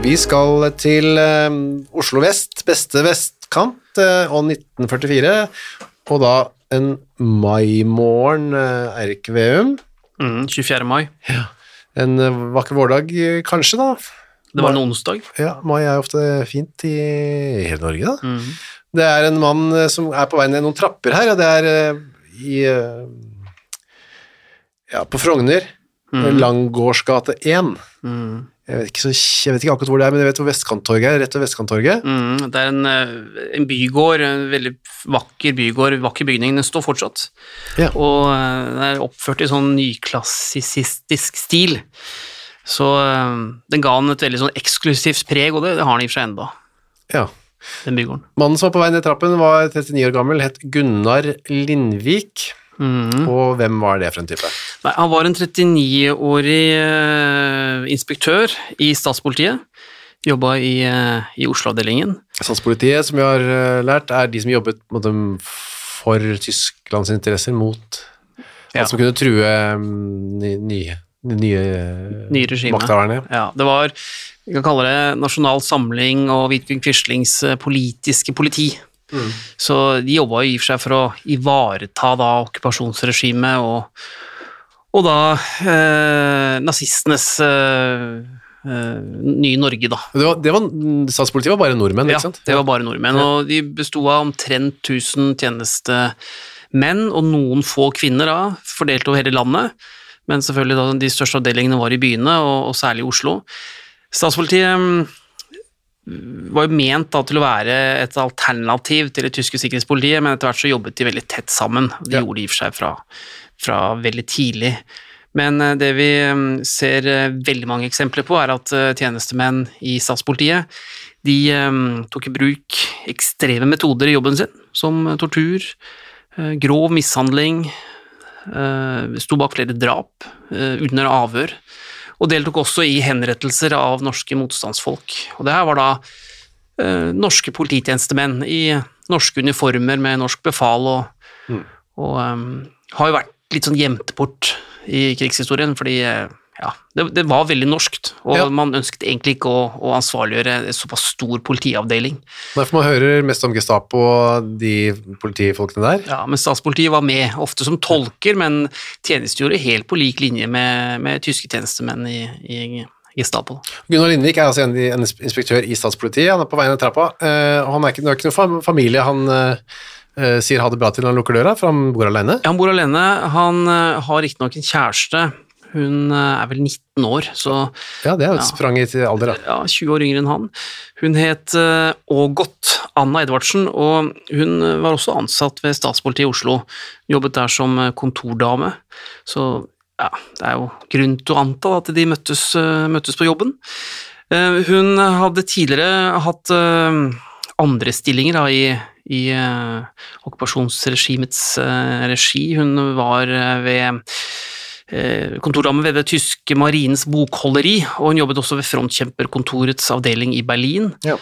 Vi skal til eh, Oslo vest, beste vestkant, eh, og 1944, og da en maimorgen, eh, Eirik Veum. Mm, 24. mai. En eh, vakker vårdag, kanskje, da. Det var en onsdag. Ja, mai er ofte fint i hele Norge, da. Mm. Det er en mann som er på vei ned noen trapper her, og det er i Ja, på Frogner. Langgårdsgate 1. Mm. Jeg vet, ikke jeg vet ikke akkurat hvor det er, men jeg vet hvor Vestkanttorget er. Rett ved Vestkanttorget. Mm, det er en, eh, en bygård, en veldig vakker bygård, vakker bygning. Den står fortsatt. Ja. Og eh, den er oppført i sånn nyklassisistisk stil. Så eh, den ga den et veldig sånn eksklusivt preg, og det, det har den i og for seg ennå, Ja. den bygården. Mannen som var på vei ned trappen, var 39 år gammel, het Gunnar Lindvik. Mm. Og hvem var det for en type? Nei, han var en 39-årig eh, inspektør i statspolitiet. Jobba i, eh, i Oslo-avdelingen. Statspolitiet, som vi har eh, lært, er de som jobbet måte, for Tysklands interesser mot Ja. Som kunne true mm, nye, nye, nye, makthaverne. Ja, det var vi kan kalle det Nasjonal Samling og Vidkun Quislings politiske politi. Så de jobba i og for seg for å ivareta da okkupasjonsregimet og, og da eh, nazistenes eh, eh, nye Norge, da. Det var, det var, statspolitiet var bare nordmenn, Ja, ikke sant? det var bare nordmenn, og de besto av omtrent 1000 tjenestemenn og noen få kvinner da, fordelt over hele landet, men selvfølgelig da de største avdelingene var i byene, og, og særlig i Oslo. Statspolitiet mm, var jo ment da til å være et alternativ til det tyske sikkerhetspolitiet, men etter hvert så jobbet de veldig tett sammen. De Ja. gjorde de i og for seg fra, fra veldig tidlig. Men eh, det vi mm, ser eh, veldig mange eksempler på, er at eh, tjenestemenn i statspolitiet de eh, tok i bruk ekstreme metoder i jobben sin, som tortur, grov mishandling, sto bak flere drap under avhør, og deltok også i henrettelser av norske motstandsfolk. Og det her var da eh, norske polititjenestemenn i norske uniformer med norsk befal, og, og um, har jo vært litt sånn gjemt bort i krigshistorien, fordi eh, ja, det, det var veldig norskt, og Ja. man ønsket egentlig ikke å, å ansvarliggjøre en såpass stor politiavdeling. Derfor man hører mest om Gestapo og de politifolkene der. Ja, men statspolitiet var med, ofte som tolker, men tjenestegjorde helt på lik linje med, med tyske tjenestemenn i, i Gestapo. Gunnar Lindvik er altså en, inspektør i statspolitiet. Han er på vei ned trappa. eh, og han er ikke, det er ikke noen familie. Han eh, eh, sier ha det bra til når han lukker døra, for han bor alene. Ja, Han bor alene. Han har riktignok en kjæreste. Hun eh, er vel 19 år, så Ja, det er jo et Ja. sprang i alder, da. ja, 20 år yngre enn han. Hun het eh, Ågot Anna Edvardsen, og hun eh, var også ansatt ved statspolitiet i Oslo. Jobbet der som kontordame. Så ja, det er jo grunn til å anta at de møttes, møttes på jobben. Hun hadde tidligere hatt andre stillinger da, i, i uh, okkupasjonsregimets uh, regi. Hun var uh, ved kontordame ved det tyske marinens bokholderi, og hun jobbet også ved frontkjemperkontorets avdeling i Berlin. Ja.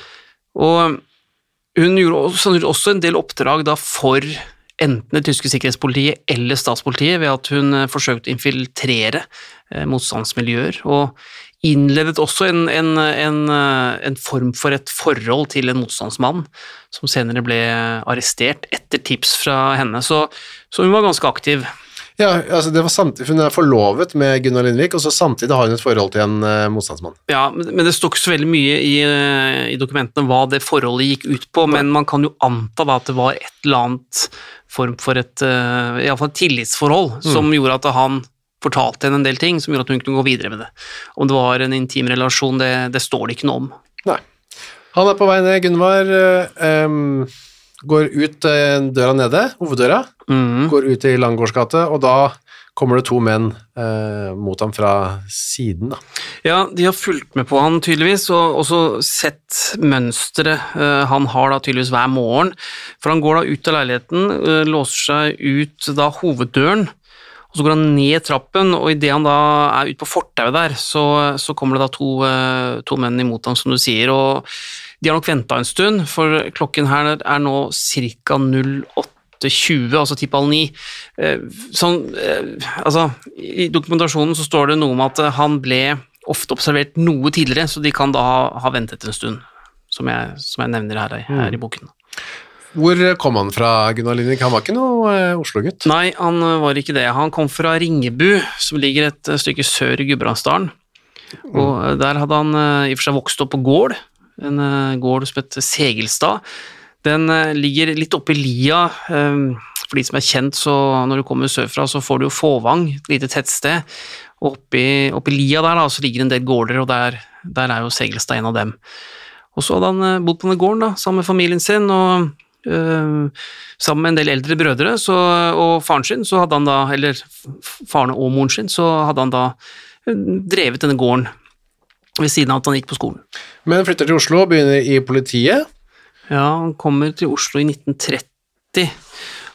Og hun gjorde også, også en del oppdrag da for enten det tyske sikkerhetspolitiet eller statspolitiet ved at hun eh, forsøkte å infiltrere eh, motstandsmiljøer, og innledet også en, en, en, eh, en form for et forhold til en motstandsmann, som senere ble arrestert etter tips fra henne. Så, så hun var ganske aktiv. Ja, altså det var samtidig, Hun er forlovet med Gunnar Lindvik, og så samtidig har hun et forhold til en uh, motstandsmann. Ja, men det står ikke så veldig mye i, eh, i dokumentene hva det forholdet gikk ut på, men man kan jo anta da at det var et eller annet form for et uh, iallfall et tillitsforhold som gjorde at han fortalte henne en del ting som gjorde at hun kunne gå videre med det. Om det var en intim relasjon, det, det står det ikke noe om. Nei. Han er på vei ned. Gunvar em, går ut uh, døra nede, hoveddøra, mm. går ut i Langgårds gate, og da kommer det to menn eh, mot ham fra siden. Da. Ja, de har fulgt med på han tydeligvis, og også sett mønsteret eh, han har da tydeligvis hver morgen. For han går da ut av leiligheten, eh, låser seg ut da hoveddøren, og så går han ned trappen, og idet han da er ute på fortauet der, så, så kommer det da to, eh, to menn imot ham, som du sier, og de har nok venta en stund, for klokken her er nå ca. 08.20, altså tipp halv ni. Eh, Sånn, eh, altså, I dokumentasjonen så står det noe om at han ble ofte observert noe tidligere, så de kan da ha, ha ventet en stund, som jeg, som jeg nevner her, her i boken. Hvor kom han fra, Gunnar Lindvik? Han var ikke noe eh, Oslo-gutt. Nei, han var ikke det. Han kom fra Ringebu, som ligger et stykke sør i Gudbrandsdalen. Og eh, der hadde han eh, i og for seg vokst opp på gård, en eh, gård som heter Segelstad. Den eh, ligger litt oppe i lia. eh, For de som er kjent, så når du kommer sørfra, så får du jo Fåvang, et lite tettsted. Og oppi, oppi lia der da, så ligger en del gårder, og der, der er jo Segelstad en av dem. Og så hadde han eh, bodd på denne gården da, sammen med familien sin, og øh, sammen med en del eldre brødre så, og faren sin, så hadde han da, eller faren og moren sin, så hadde han da drevet denne gården ved siden av at han gikk på skolen. Men flytter til Oslo, begynner i politiet. Ja, han kommer til Oslo i 1930,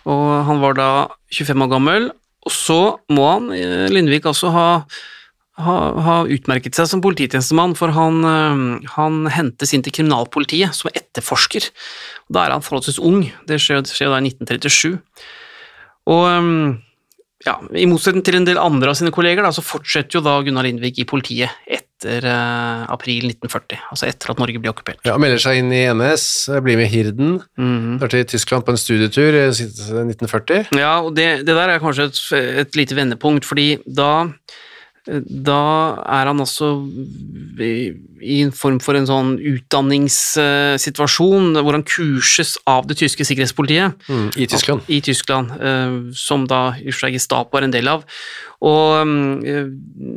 og han var da 25 år gammel, og så må han, eh, Lindvik, altså ha ha, ha utmerket seg som polititjenestemann, for han, øh, han hentes inn til kriminalpolitiet som etterforsker. Og Da er han forholdsvis ung, det skjer, skjer da i 1937. Og ja, i motsetning til en del andre av sine kolleger, da, så fortsetter jo da Gunnar Lindvik i politiet etter øh, april 1940, altså etter at Norge blir okkupert. Ja, melder seg inn i NS, blir med i Hirden. Mhm. Drar til Tyskland på en studietur i 1940. Ja, og det, det der er kanskje et, et lite vendepunkt, fordi da da er han altså i, en form for en sånn utdanningssituasjon hvor han kurses av det tyske sikkerhetspolitiet Mm, I Tyskland. i Tyskland, eh, som da i og for seg Gestapo er en del av. Og eh,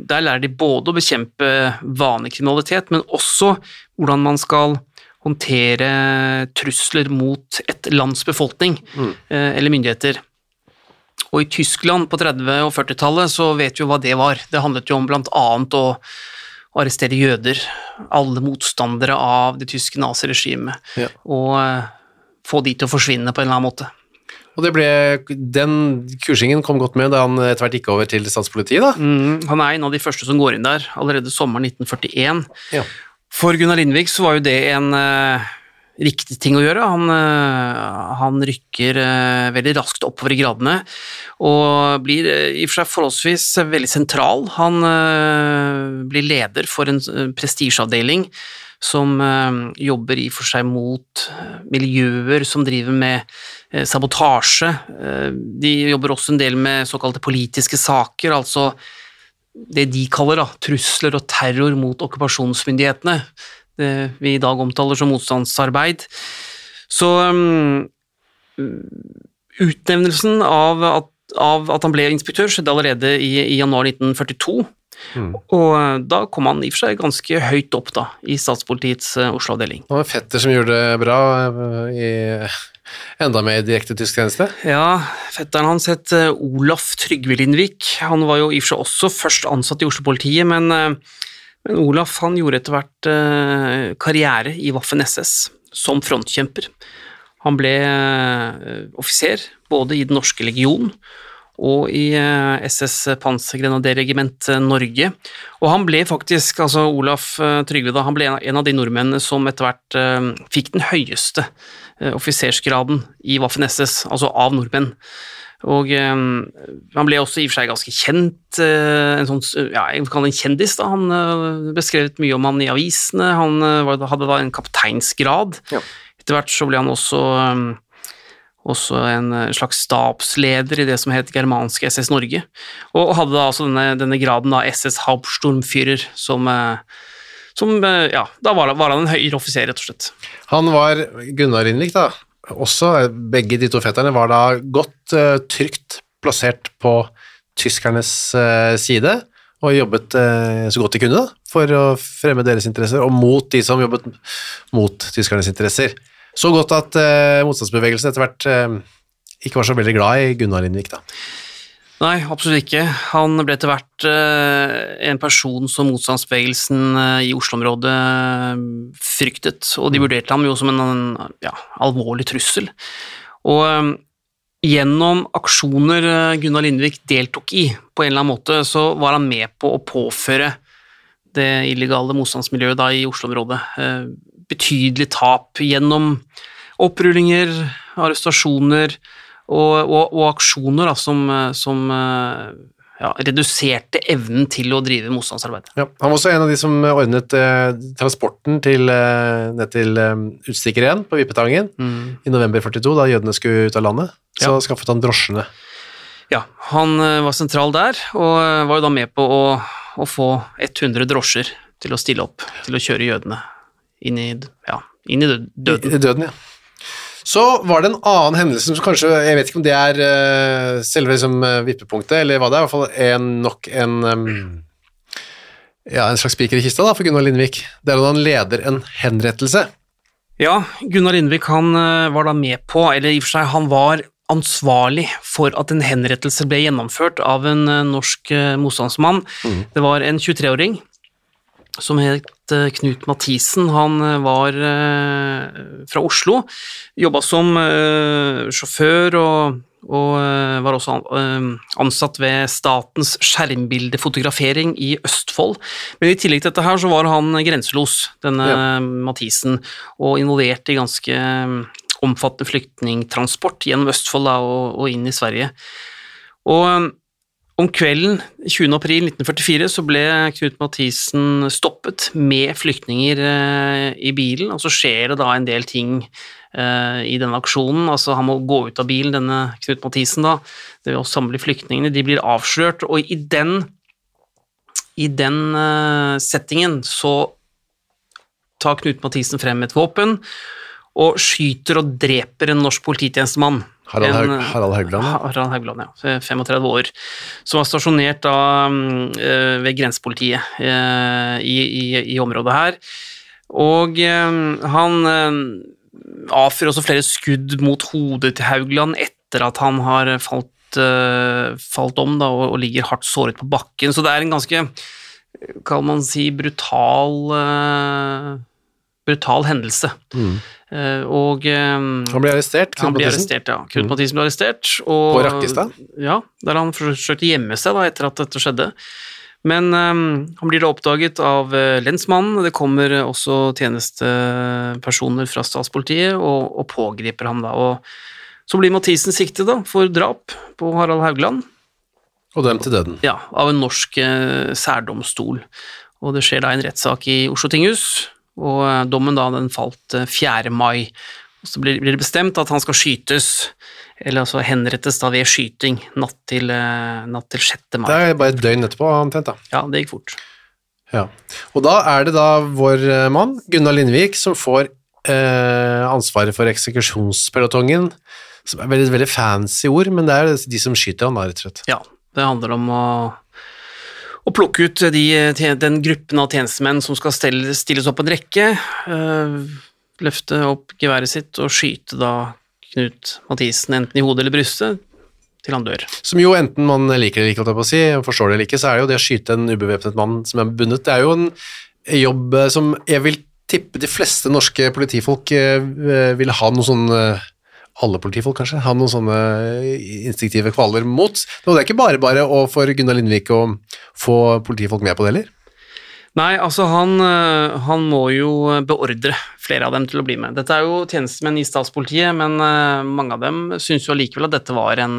der lærer de både å bekjempe vanekriminalitet, men også hvordan man skal håndtere trusler mot et lands befolkning mm. eller myndigheter. Og i Tyskland på 30- og 40-tallet så vet vi jo hva det var. Det handlet jo om annet å arrestere jøder, alle motstandere av det tyske naziregimet, Ja. og eh, få de til å forsvinne på en eller annen måte. Og det ble, den kursingen kom godt med da han etter hvert gikk over til statspolitiet, da. Mm, han er en av de første som går inn der, allerede sommeren 1941. Ja. For Gunnar Lindvik så var jo det en eh, riktig ting å gjøre. Han, eh, han rykker eh, veldig raskt oppover i gradene, og blir eh, i og for seg forholdsvis veldig sentral. Han blir leder for en prestisjeavdeling som jobber i og for seg mot miljøer som driver med sabotasje. De jobber også en del med såkalte politiske saker, altså det de kaller da, trusler og terror mot okkupasjonsmyndighetene, det vi i dag omtaler som motstandsarbeid. Så um, utnevnelsen av at, av at han ble inspektør skjedde allerede i, i januar 1942, og uh, da kom han i og for seg ganske høyt opp da, i statspolitiets uh, Oslo-avdeling. Og var en fetter som gjorde det bra eh, i enda mer direkte tysk tjeneste. Ja, fetteren hans het eh, Olaf Trygve Lindvik. Han var jo i og for seg også først ansatt i Oslo-politiet, men, eh, men Olaf han gjorde etter hvert eh, karriere i Waffen SS som frontkjemper. Han ble eh, offiser både i Den norske legion og i eh, SS Pansergrenaderregiment Norge. Og han ble faktisk, altså Olaf Trygve, da, han ble en av- de nordmennene som etter hvert fikk den høyeste offisersgraden i Waffen SS, altså av nordmenn. Og um, han ble også i og for seg ganske kjent, uh, en sånn, ja, jeg vil kalle det en kjendis. da, Han uh, beskrevet mye om han i avisene, han uh, hadde da en kapteinsgrad. Ja. Etter hvert så ble han også, um, også en slags stabsleder i det som het germanske SS Norge, og hadde da altså denne, denne graden da SS Hauptsturmführer, som, som ja, da var, var han en høyere offiser, rett og slett. Han var Gunnar Innvik, da. Også, begge de to fetterne var da godt uh, trygt plassert på tyskernes uh, side, og jobbet uh, så godt de kunne da, for å fremme deres interesser, og mot de som jobbet mot tyskernes interesser. Så godt at motstandsbevegelsen etter hvert ikke var så veldig glad i Gunnar Lindvik, da. Nei, absolutt ikke. Han ble etter hvert eh, en person som motstandsbevegelsen eh, i Oslo-området eh, fryktet, og de vurderte ham jo som en, ja, alvorlig trussel. Og gjennom aksjoner Gunnar Lindvik deltok i, på en eller annen måte, så var han med på å påføre det illegale motstandsmiljøet da i Oslo-området betydelig tap gjennom opprullinger, arrestasjoner, og, og, og aksjoner da, som, som ja, reduserte evnen til å drive motstandsarbeid. Ja, han var også en av de som ordnet eh, transporten til, eh, ned til eh, utstikkeren på Vippetangen Mm. i november 42, da jødene skulle ut av landet. Så Ja. skaffet han drosjene. Ja, han eh, var sentral der, og eh, var jo da med på å, å få 100 drosjer til å stille opp, til å kjøre jødene inn i, ja, inn i døden. I, i døden, ja. Så var det en annen hendelse som kanskje, jeg vet ikke om det er uh, selve liksom, eh, vippepunktet, eller hva det er, i hvert fall en, nok en, um, ja, en slags spiker i kista da, for Gunnar Lindvik. Det er at han leder en henrettelse. Ja, Gunnar Lindvik han eh, var da med på, eller i og for seg han var ansvarlig for at en henrettelse ble gjennomført av en norsk motstandsmann. motstandsmann. Det var en 23-åring som het eh, Knut Mathisen. Han eh, var eh, fra Oslo, jobba som sjåfør og, og var også ansatt ved Statens skjermbildefotografering i Østfold. Men i tillegg til dette her så var han grenselos, denne Ja. Mathisen, og involvert i ganske omfattende flyktningtransport gjennom Østfold da, og, og inn i Sverige. Og om kvelden 20. april 1944 så ble Knut Mathisen stoppet med flyktninger eh, i bilen, og så skjer det da en del ting eh, i denne aksjonen. Altså Han må gå ut av bilen, denne Knut Mathisen, da. Det å samle flyktningene. De blir avslørt, og i den, i den eh, settingen så tar Knut Mathisen frem et våpen og skyter og dreper en norsk polititjenestemann. Harald, Haug, Harald Haugland. ja. Harald Haugland, ja. 35 år. Som var stasjonert da mm, eh, ved grensepolitiet eh, i, i, i området her. Og eh, han eh, avfyrer også flere skudd mot hodet til Haugland etter at han har falt, eh, falt om da, og, og ligger hardt såret på bakken. Så det er en ganske, kan man si, brutal eh, brutal hendelse. Mm. Eh, og eh, Han ble arrestert, Knut han arrestert, ja. Knut Mathisen ble arrestert. Og, På Rakkestad? Ja, der han forsøkte å gjemme seg da, etter at dette skjedde. Men um, han blir da oppdaget av uh, lensmannen, det kommer eh, også tjenestepersoner fra statspolitiet og, og pågriper ham da. Og så blir Mathisen siktet da, for drap på Harald Haugland, Og dømt til døden. ja, av en norsk eh, særdomstol. Og det skjer da en rettssak i Oslo tinghus, og eh, dommen da den falt eh, 4. mai. Og så blir, det bestemt at han skal skytes, eller altså henrettes da ved skyting natt til, eh, natt til 6. Det er bare et døgn etterpå, omtrent. da. Ja, det gikk fort. Ja. Og da er det da vår eh, mann, Gunnar Lindvik, som får eh, ansvaret for eksekusjonspelotongen, som er veldig, veldig fancy ord, men det er de som skyter han da, rett og slett. Ja, det handler om å, å plukke ut de, den gruppen av tjenestemenn som skal stilles opp en rekke, øh, løfte opp geværet sitt og skyte da Knut Mathisen enten i hodet eller brystet til han dør. Som jo enten man liker det eller ikke, si, forstår det eller ikke, så er det jo det å skyte en ubevæpnet mann som er bundet, det er jo en jobb eh, som jeg vil tippe de fleste norske politifolk eh, vil ha noe sånn eh, alle politifolk kanskje, ha noen sånne instinktive kvaler mot. Det er ikke bare bare å for Gunnar Lindvik å få politifolk med på det heller. Nei, altså han, øh, han må jo beordre flere av dem til å bli med. Dette er jo tjenestemenn i statspolitiet, men øh, mange av dem syns jo allikevel at dette var en,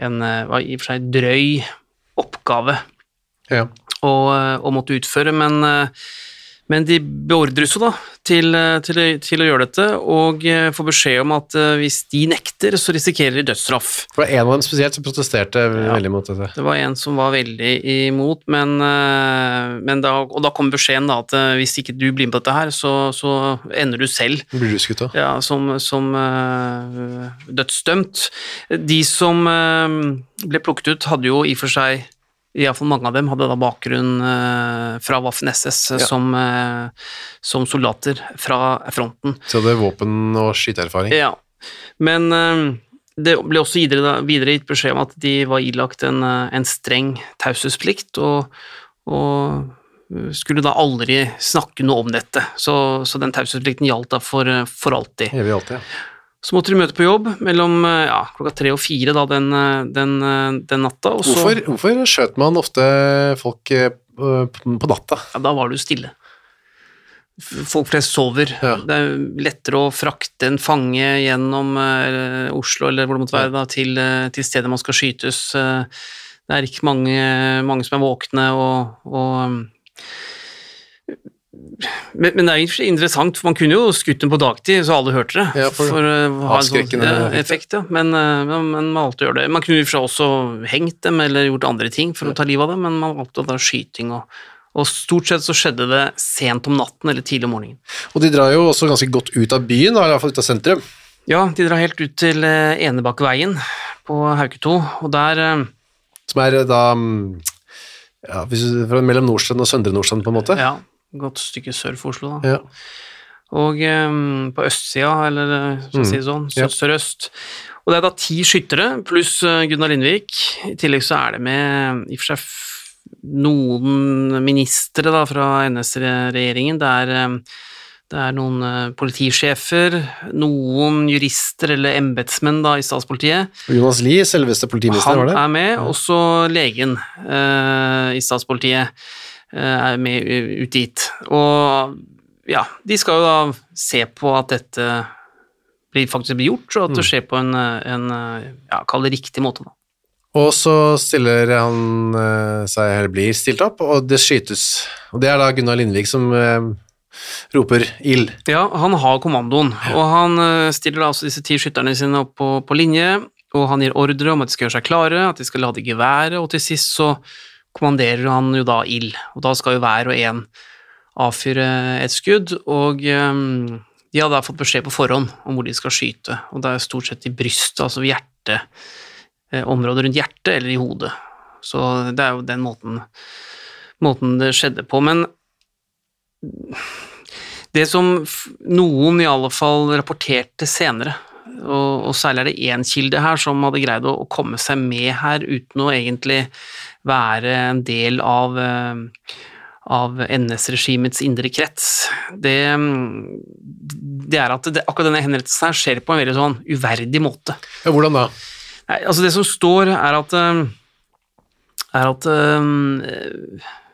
en var i og for seg drøy oppgave Ja. å, å måtte utføre, men, eh, Men de beordres jo da til, eh, til, å- til å gjøre dette, og eh, får beskjed om at eh, hvis de nekter, så risikerer de dødsstraff. For det var en av dem spesielt som protesterte veldig mot dette. Det var en som var veldig imot, men, eh, men da, og da kom beskjeden da at eh, hvis ikke du blir med på dette her, så, så ender du selv Blir du skutt ja, som, som eh, dødsdømt. De som eh, ble plukket ut, hadde jo i og for seg Iallfall mange av dem hadde da bakgrunn eh, fra Waffen-SS Ja. som, eh, som soldater fra fronten. Så det er våpen- og skyteerfaring. Ja, men eh, det ble også videre, videre gitt beskjed om at de var ilagt en, en streng taushetsplikt, og, og skulle da aldri snakke noe om dette. Så, så den taushetsplikten gjaldt da for, for alltid. Evig alltid, ja. Så måtte de møte på jobb mellom eh, ja, klokka tre og fire da, den, eh, den, eh, den natta, så Hvorfor, hvorfor skjøt man ofte folk på natta? ja, Da var det jo stille. Folk flest sover. Ja. Det er lettere å frakte en fange gjennom uh, Oslo eller hvor det måtte være, da, til, uh, til stedet man skal skytes. Uh, det er ikke mange, mange som er våkne, og, og men, men det er interessant, for man kunne jo skutt dem på dagtid, så alle hørte det. Ja, for å ha en sånn ja, effekt. Ja. Men, eh, men man valgte å gjøre det. Man kunne i og for seg også hengt dem eller gjort andre ting for å ta livet av dem, men man valgte da skyting. Og, og stort sett så skjedde det sent om natten eller tidlig om morgenen. Og de drar jo også ganske godt ut av byen, i hvert fall ut av sentrum. Ja, de drar helt ut til Enebakkeveien Enebakkveien på Hauketo, og der eh, Som er da mm, ja, hvis, mellom Nordstrand og Søndre Nordstrand, på en måte. Ja, godt stykke sør for Oslo, da. Ja. Og um, på østsida, eller eh, skal jeg si det sånn, mm. sør- sørøst. Og det er da ti skyttere pluss eh, Gunnar Lindvik. I tillegg så er det med i og for seg noen ministre da, fra NS-regjeringen. Det er eh, det er noen eh, politisjefer, noen jurister eller embetsmenn i statspolitiet. Og Jonas Lie, selveste politimester, var det? Han er med, også legen eh, i statspolitiet eh, er med ut dit. Og ja, de skal jo da se på at dette blir faktisk blir gjort, og at Mm. det skjer på en, eh, en eh, ja, kall det riktig måte. da. Og så stiller han eh, seg, eller blir stilt opp, og det skytes. Og det er da Gunnar Lindvik som eh, roper ild. Ja, han har kommandoen, og han eh, stiller da altså disse ti skytterne sine opp på, på linje, og han gir ordre om at de skal gjøre seg klare, at de skal lade geværet, og til sist så kommanderer han jo da ild, og da skal jo hver og en avfyre et skudd, og eh, de har da fått beskjed på forhånd om hvor de skal skyte, og det er stort sett i brystet, altså hjertet, eh, området rundt hjertet eller i hodet. Så det er jo den måten, måten det skjedde på, men det som noen i alle fall rapporterte senere, og, og særlig er det én kilde her som hadde greid å, å komme seg med her uten å egentlig være en del av, eh, av NS-regimets indre krets, det, mm, det er at det, akkurat denne henrettelsen her skjer på en veldig sånn uverdig måte. Ja, hvordan da? Nei, altså det som står er at eh, er at eh,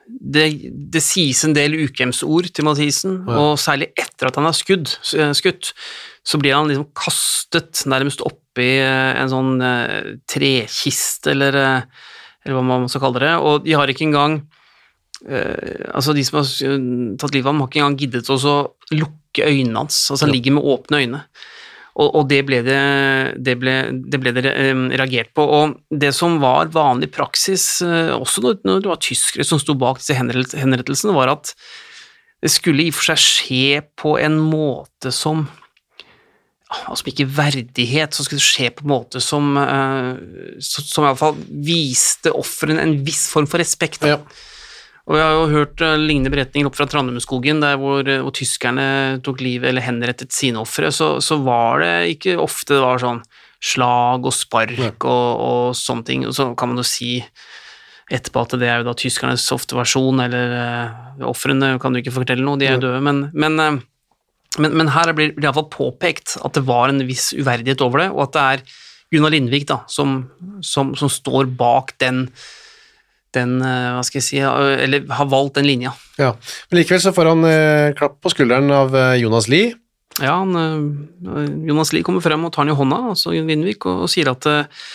det, det sies en del ukjemsord til Mathisen, Ja. og særlig etter at han er skudd, skutt, så blir han liksom kastet nærmest oppi en sånn trekiste, eller, eller hva man skal kalle det, og de har ikke engang eh, altså De som har tatt livet av ham, har ikke engang giddet å lukke øynene hans. altså Han Ja. ligger med åpne øyne. Og, og det ble det, det, ble, det ble det eh, reagert på. Og det som var vanlig praksis, eh, også når det var tyskere som sto bak disse henrettelsene, var at det skulle i og for seg skje på en måte som altså ikke verdighet, som skulle skje på en måte som, uh, som, iallfall viste ofrene en viss form for respekt. Ja. Og jeg har jo hørt eh, lignende beretninger opp fra Trandumskogen, der hvor, eh, hvor tyskerne tok livet eller henrettet sine ofre, så, så var det ikke ofte det var sånn slag og spark ja. og, og sånne ting. Og så kan man jo si etterpå at det er jo da tyskernes ofte versjon, eller uh, ofrene kan du ikke fortelle noe, de er jo ja. døde, men, men, eh, men, men her blir det iallfall påpekt at det var en viss uverdighet over det, og at det er Gunnar Lindvik da, som, som, som står bak den den, eh, hva skal jeg si, eh, eller har valgt den linja. Ja. Men likevel så får han eh, klapp på skulderen av eh, Jonas Lie. Ja, han, Jonas Lie kommer frem og tar han i hånda, altså Lindvik, og, og sier at eh,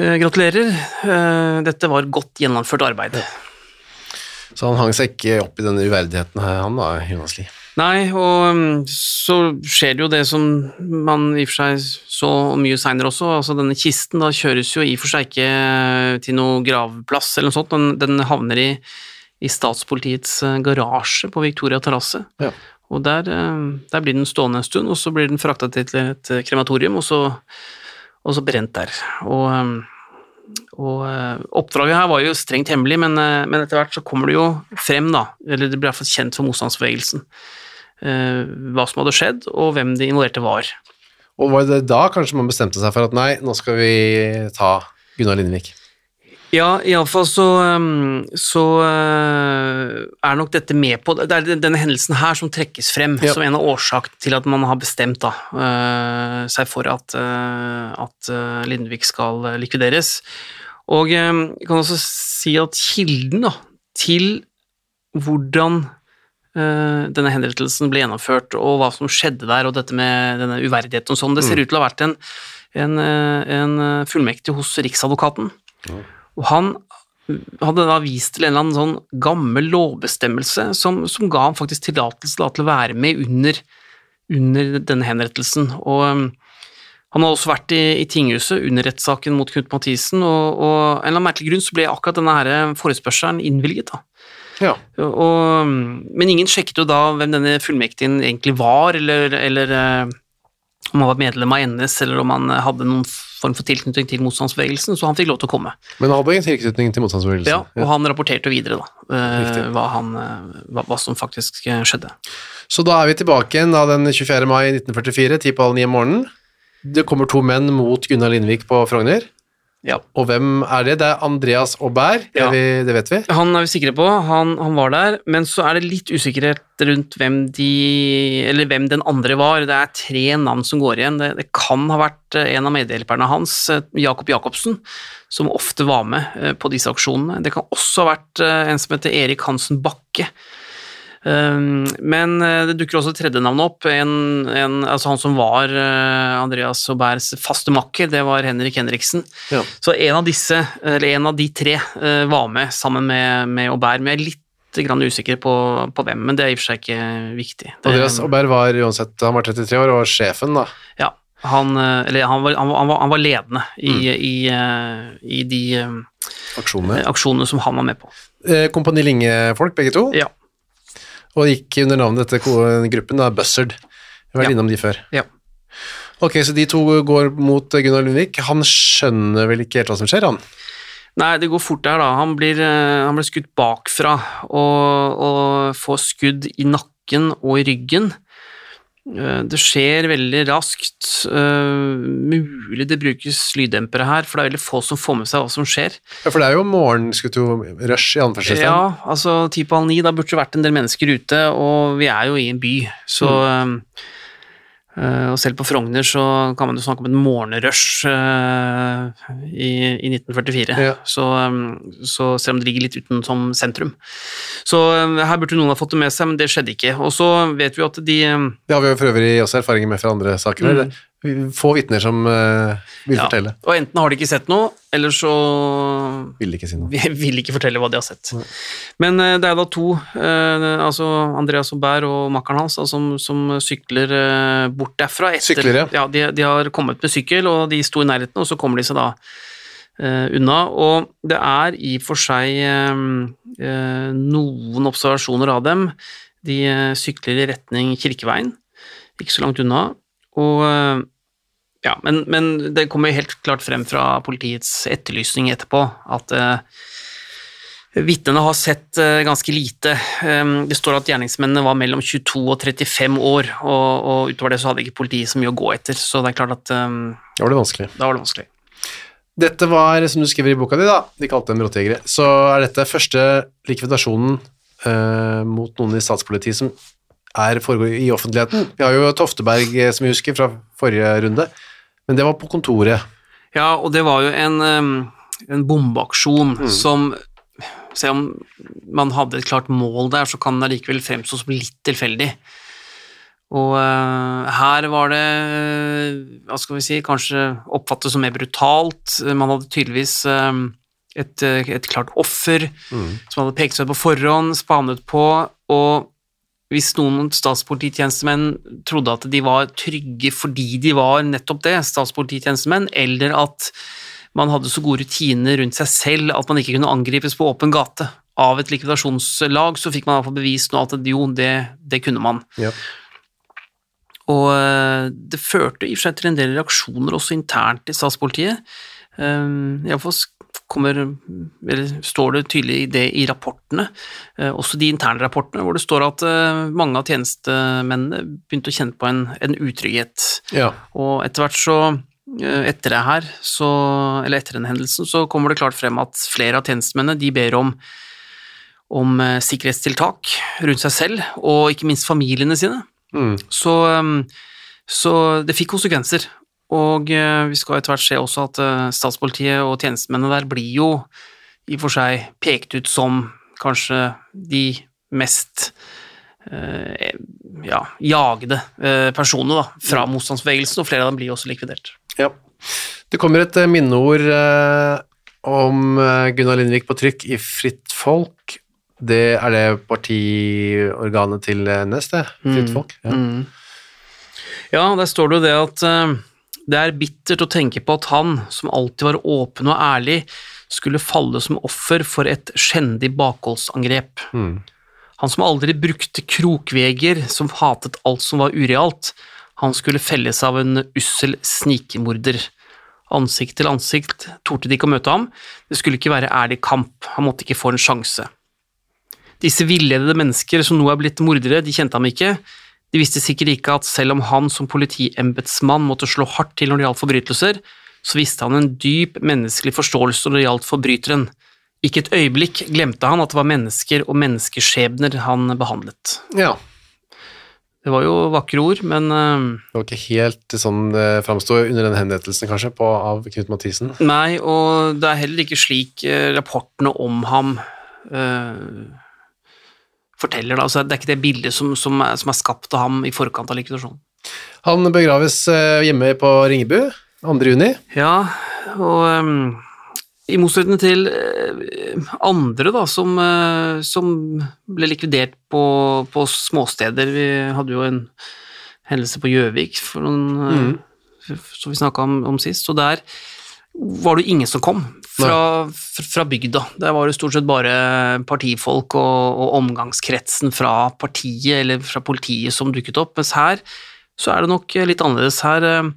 eh, gratulerer, eh, dette var godt gjennomført arbeid. Så han hang seg ikke opp i denne uverdigheten her, han da, Jonas Lie. Nei, og um, så skjer det jo det som man i og for seg så mye seinere også. altså Denne kisten da kjøres jo i og for seg ikke til noe gravplass eller noe sånt. Den, den havner i, i statspolitiets eh, garasje på Victoria terrasse. Ja. Og der, eh, der blir den stående en stund, og så blir den frakta til et krematorium, og så, og så brent der. Og, og eh, oppdraget her var jo strengt hemmelig, men, eh, men etter hvert så kommer det jo frem, da, eller det blir iallfall kjent for motstandsbevegelsen, eh, hva som hadde skjedd, og hvem de involverte var. Og var det da kanskje man bestemte seg for at nei, nå skal vi ta Gunnar Lindvik? Ja, iallfall så, um, så uh, er nok dette med på Det er denne hendelsen her som trekkes frem Ja. som en av årsakene til at man har bestemt da, uh, seg for at, at Lindvik skal likvideres. Og um, jeg kan også si at kilden da, til hvordan denne henrettelsen ble gjennomført, og hva som skjedde der, og dette med denne uverdigheten og sånn, det ser ut til å ha vært en, en, uh, en uh, fullmektig hos Riksadvokaten. Og han hadde da vist til en eller annen sånn gammel lovbestemmelse som, som ga ham faktisk tillatelse til å være med under, under denne henrettelsen. Og um, han har også vært i, i tinghuset under rettssaken mot Knut Mathisen, og, og av en eller annen merkelig grunn så ble akkurat denne her forespørselen innvilget. da. Ja. Og, men ingen sjekket jo da hvem denne fullmektigen egentlig var, eller, eller eh, om han var medlem av NS, eller om han hadde noen form for tilknytning til motstandsbevegelsen, så han fikk lov til å komme. Men han hadde ingen tilknytning til motstandsbevegelsen. Ja, og han rapporterte videre da, eh, hva, han, eh, hva, hva som faktisk eh, skjedde. Så da er vi tilbake igjen da den 24. mai 1944, ti på halv ni om morgenen. Det kommer to menn mot Gunnar Lindvik på Frogner. Ja. Og hvem er det? Det er Andreas Aubert, det, Ja. vi, det vet vi. Han er vi sikre på, han, han var der, men så er det litt usikkerhet rundt hvem de Eller hvem den andre var. Det er tre navn som går igjen. Det, det kan ha vært eh, en av medhjelperne hans, eh, Jakob Jacobsen, som ofte var med eh, på disse aksjonene. Det kan også ha vært en som heter Erik Hansen Bakke. Um, Men eh, det dukker også et tredje navn opp. En, en, altså han som var eh, Andreas Auberts faste makker, det var Henrik Henriksen. Ja. Så en av disse, eller en av de tre, eh, var med sammen med, med Aubert. Men jeg er litt grann usikker på, på hvem, men det er i og for seg ikke viktig. Det, Andreas Aubert var uansett, han var 33 år og var sjefen da. ja, han, eller han, var, han, var, han, var, ledende i, Mm. i, i, i de Aksjonene. aksjonene som han var med på. Kompani Linge-folk, begge to. Ja. Og gikk under navnet til gruppen, da, Buzzard. Vi har vært Ja. innom de før. Ja. Ok, så de to går mot Gunnar Lundvik. Han skjønner vel ikke helt hva som skjer, han? Nei, det går fort der, da. Han blir, eh, han blir skutt bakfra og, og får skudd i nakken og i ryggen. Eh, Det skjer veldig raskt. Uh, Mulig det brukes lyddempere her, for det er veldig få som får med seg hva som skjer. Ja, for det er jo morgenskutt-rush i anførselstegn. Ja, altså ti på halv ni, da burde det vært en del mennesker ute, og vi er jo i en by, så Mm. Eh, Og selv på Frogner så kan man jo snakke om en morgenrush eh, i, i 1944, Ja. så, eh, så selv om det ligger litt utenom sentrum. Så her burde noen ha fått det med seg, men det skjedde ikke. Og så vet vi at de Det har vi jo for øvrig også erfaringer med fra andre saker. Mm. Få vitner som uh, vil ja, fortelle. Og enten har de ikke sett noe, eller så Vil ikke si noe. Vil ikke fortelle hva de har sett. Men uh, det er da to, uh, altså Andreas Aubert og makkeren hans, da, som, som sykler bort derfra. Etter, Sykler, ja. de, de har kommet med sykkel, og de sto i nærheten, og så kommer de seg da unna. Og det er i og for seg noen observasjoner av dem. De sykler i retning Kirkeveien, ikke så langt unna. Og ja, men, men det kommer helt klart frem fra politiets etterlysning etterpå at eh, vitnene har sett eh, ganske lite. Um, det står at gjerningsmennene var mellom 22 og 35 år, og, og utover det så hadde ikke politiet så mye å gå etter, så det er klart at um, Da var det vanskelig. da var det vanskelig. Dette var, som du skriver i boka di, da, de kalte dem råtjegere, så er dette første likvidasjonen eh, mot noen i statspolitiet som er foregår i offentligheten. Vi har jo Tofteberg, eh, som vi husker fra forrige runde, men det var på kontoret. Ja, og det var jo en, um, en bombeaksjon som selv om man hadde et klart mål der, så kan det allikevel fremstå som litt tilfeldig. Og uh, her var det, hva skal vi si, kanskje oppfattet som mer brutalt. Man hadde tydeligvis eh, et, eh, et klart offer som hadde pekt seg på forhånd, spanet på, og hvis noen statspolititjenestemenn trodde at de var trygge fordi de var nettopp det, statspolititjenestemenn, eller at man hadde så gode rutiner rundt seg selv at man ikke kunne angripes på åpen gate av et likvidasjonslag, så fikk man i hvert fall bevist nå at jo, det, det kunne man. Ja. Og eh, det førte i og for seg til en del reaksjoner også internt i statspolitiet. Iallfall kommer, eller står det tydelig i det i rapportene, eh, også de interne rapportene, hvor det står at eh, mange av tjenestemennene begynte å kjenne på en, en utrygghet. Ja. Og etter hvert så, eh, etter det her, så, eller etter den hendelsen, så kommer det klart frem at flere av tjenestemennene de ber om, om sikkerhetstiltak rundt seg selv, og ikke minst familiene sine. Mm. Så, um, så det fikk konsekvenser. Og eh, vi skal etter hvert se også at eh, statspolitiet og tjenestemennene der blir jo i og for seg pekt ut som kanskje de mest eh, ja, jagede eh, personene da, fra motstandsbevegelsen, og flere av dem blir også likvidert. Ja. Det kommer et eh, minneord eh, om Gunnar Lindvik på trykk i Fritt Folk. Det er det partiorganet til Nes, det? Fritt Folk? Ja. Mm. Ja, der står det jo det at det er bittert å tenke på at han, som alltid var åpen og ærlig, skulle falle som offer for et skjendig bakholdsangrep. Mm. Han som aldri brukte krokveger, som hatet alt som var urealt, han skulle felles av en ussel snikmorder. Ansikt til ansikt torde de ikke å møte ham, det skulle ikke være ærlig kamp, han måtte ikke få en sjanse. Disse villedede mennesker som nå er blitt mordere, de kjente ham ikke, de visste sikkert ikke at selv om han som politiembetsmann måtte slå hardt til når det gjaldt forbrytelser, så visste han en dyp menneskelig forståelse når det gjaldt forbryteren. Ikke et øyeblikk glemte han at det var mennesker og menneskeskjebner han behandlet. ja. Det var jo vakre ord, men eh, Det var ikke helt sånn det framstod under den henrettelsen, kanskje, på, av Knut Mathisen. Nei, og det er heller ikke slik eh, rapportene om ham eh, forteller. Da. Altså, det er ikke det bildet som, som, er, som er skapt av ham i forkant av likvidasjonen. Han begraves eh, hjemme på Ringebu 2. juni. Ja, og um, i motsetning til eh, andre da, som, eh, som ble likvidert på, på småsteder Vi hadde jo en hendelse på Gjøvik for noen, eh, som vi snakka om, om sist, og der var det jo ingen som kom fra, fra bygda. Der var det stort sett bare partifolk og, og omgangskretsen fra partiet eller fra politiet som dukket opp, mens her så er det nok litt annerledes. Her, eh,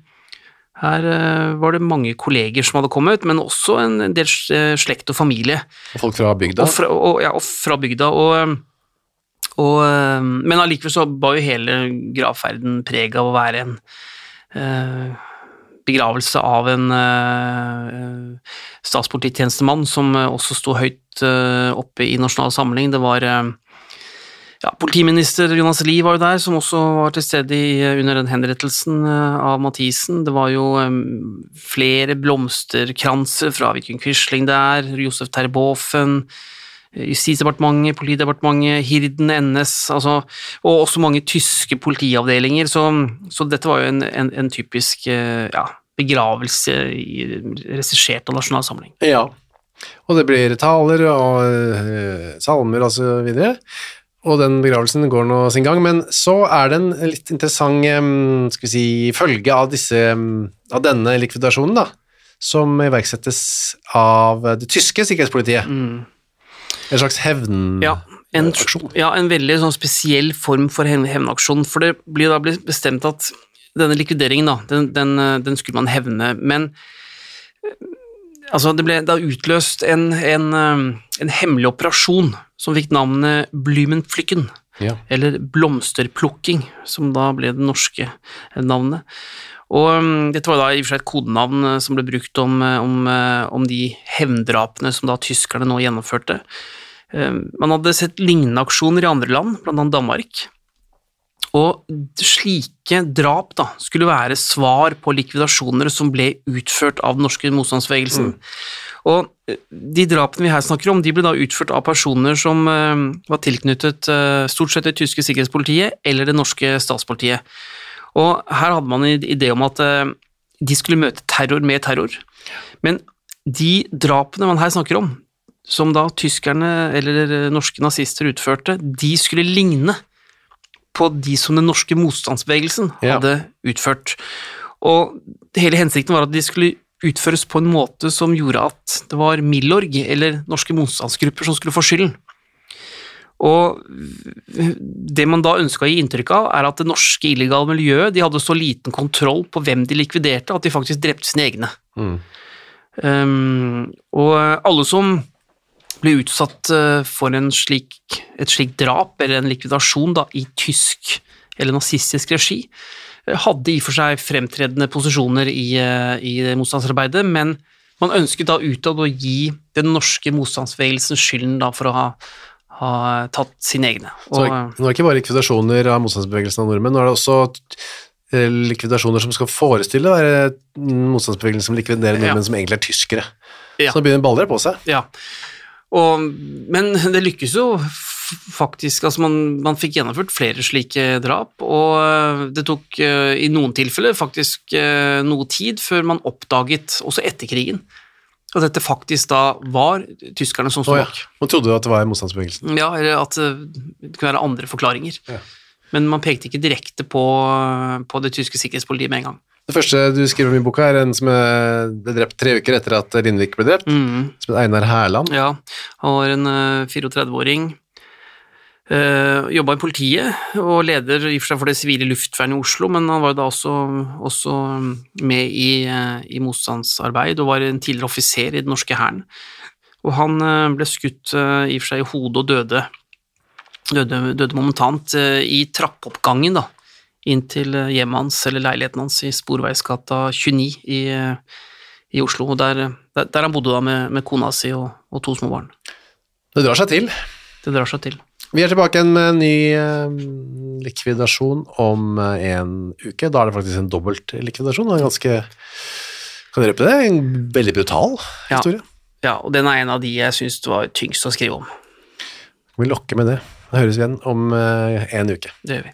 her eh, var det mange kolleger som hadde kommet, men også en del eh, slekt og familie. Og folk fra bygda. Og fra, og, ja, og fra bygda. Og, og, men allikevel så var jo hele gravferden preg av å være en eh, begravelse av en uh, statspolititjenestemann som eh, også sto høyt uh, oppe i Nasjonal Samling. Det var uh, ja, Politiminister Jonas Lie var jo der, som også var til stede i, under den henrettelsen av Mathisen. Det var jo um, flere blomsterkranser fra Vidkun Quisling der, Josef Terboven, Justisdepartementet, Politidepartementet, Hirden, NS, altså, og også mange tyske politiavdelinger. Så, så dette var jo en, en, en typisk ja, begravelse regissert av Nasjonal Samling. Ja. Og det blir taler og eh, salmer og så videre. Og den begravelsen går nå sin gang, men så er det en litt interessant em, skal vi si, følge av, disse, av denne likvidasjonen, da, som iverksettes av det tyske sikkerhetspolitiet. En slags hevnaksjon. Ja, en, ja, en veldig sånn spesiell form for hevnaksjon, for det blir da bestemt at denne likvideringen, da, den, den, den skulle man hevne, men altså det ble da utløst en, en, um, en hemmelig operasjon som fikk navnet Blumenpflykken, Ja. eller blomsterplukking, som da ble det norske navnet. Og um, dette var da i og for seg et kodenavn eh, som ble brukt om, eh, om, eh, om de hevndrapene som da tyskerne nå gjennomførte. Eh, Man hadde sett lignende aksjoner i andre land, blant annet Danmark. Og slike drap da, skulle være svar på likvidasjoner som ble utført av den norske motstandsbevegelsen. Og eh, de drapene vi her snakker om, de ble da utført av personer som eh, var tilknyttet eh, stort sett det tyske sikkerhetspolitiet eller det norske statspolitiet. Og her hadde man en idé om at de skulle møte terror med terror. Men de drapene man her snakker om, som da tyskerne eller norske nazister utførte, de skulle ligne på de som den norske motstandsbevegelsen Ja. hadde utført. Og hele hensikten var at de skulle utføres på en måte som gjorde at det var Milorg, eller norske motstandsgrupper, som skulle få skylden. Og det man da ønska å gi inntrykk av, er at det norske illegale miljøet de hadde så liten kontroll på hvem de likviderte, at de faktisk drepte sine egne. Mm. Um, og alle som ble utsatt eh, for en slik, et slikt drap eller en likvidasjon da, i tysk eller nazistisk regi, eh, hadde i og for seg fremtredende posisjoner i, eh, i motstandsarbeidet, men man ønsket da utad å gi den norske motstandsbevegelsen skylden da for å ha, ha tatt sine egne. Så nå er det ikke bare likvidasjoner av motstandsbevegelsen av nordmenn, nå er det også likvidasjoner som skal forestille å være motstandsbevegelsen som likviderer Ja. nordmenn som egentlig er tyskere. Ja. Så nå begynner baller på seg. Ja. Og, men det lykkes jo faktisk, altså man, man fikk gjennomført flere slike drap, og øh, det tok øh, i noen tilfeller faktisk øh, noe tid før man oppdaget, også etter krigen, at dette faktisk da var tyskerne som sto bak. Oh, ja. Man trodde jo at det var motstandsbevegelsen. Ja, eller at det kunne være andre forklaringer. Ja. Men man pekte ikke direkte på, på det tyske sikkerhetspolitiet med en gang. Det første du skriver om i boka, er en som ble drept tre uker etter at Lindvik ble drept, Mm. som het Einar Hærland. Ja, han var en øh, 34-åring. Uh, Jobba i politiet og leder i og for seg for det sivile luftvernet i Oslo, men han var da også, også med i, eh, i motstandsarbeid og var en tidligere offiser i den norske hæren. Og han eh, ble skutt eh, i og for seg i hodet og døde, døde, døde momentant i trappeoppgangen da, inn til eh, hjemmet hans eller leiligheten hans i Sporveisgata 29 i, eh, i Oslo, der, der, han bodde da med, med kona si og, og to små barn. Det drar seg til. Det drar seg til. Vi er tilbake igjen med en ny eh, likvidasjon om en uke. Da er det faktisk en dobbelt likvidasjon. En ganske Kan røpe det? En veldig brutal Ja. historie. Ja, og den er en av de jeg syns var tyngst å skrive om. Vi lokker med det. Da høres vi igjen om en uke. Det gjør vi.